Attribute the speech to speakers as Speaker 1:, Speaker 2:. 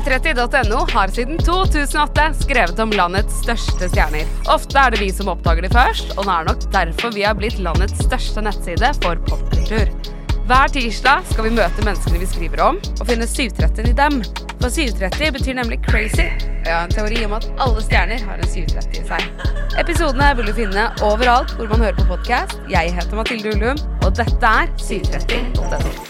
Speaker 1: 730.no har siden 2008 skrevet om landets største stjerner. Ofte er det vi som oppdager de først, og det er nok derfor vi har blitt landets største nettside for popkultur. Hver tirsdag skal vi møte menneskene vi skriver om, og finne 730 i dem. For 730 betyr nemlig crazy. Jeg har en teori om at alle stjerner har en 730 i seg. Episodene vil du finne overalt hvor man hører på podkast. Jeg heter Mathilde Ullum, og dette er 730.no.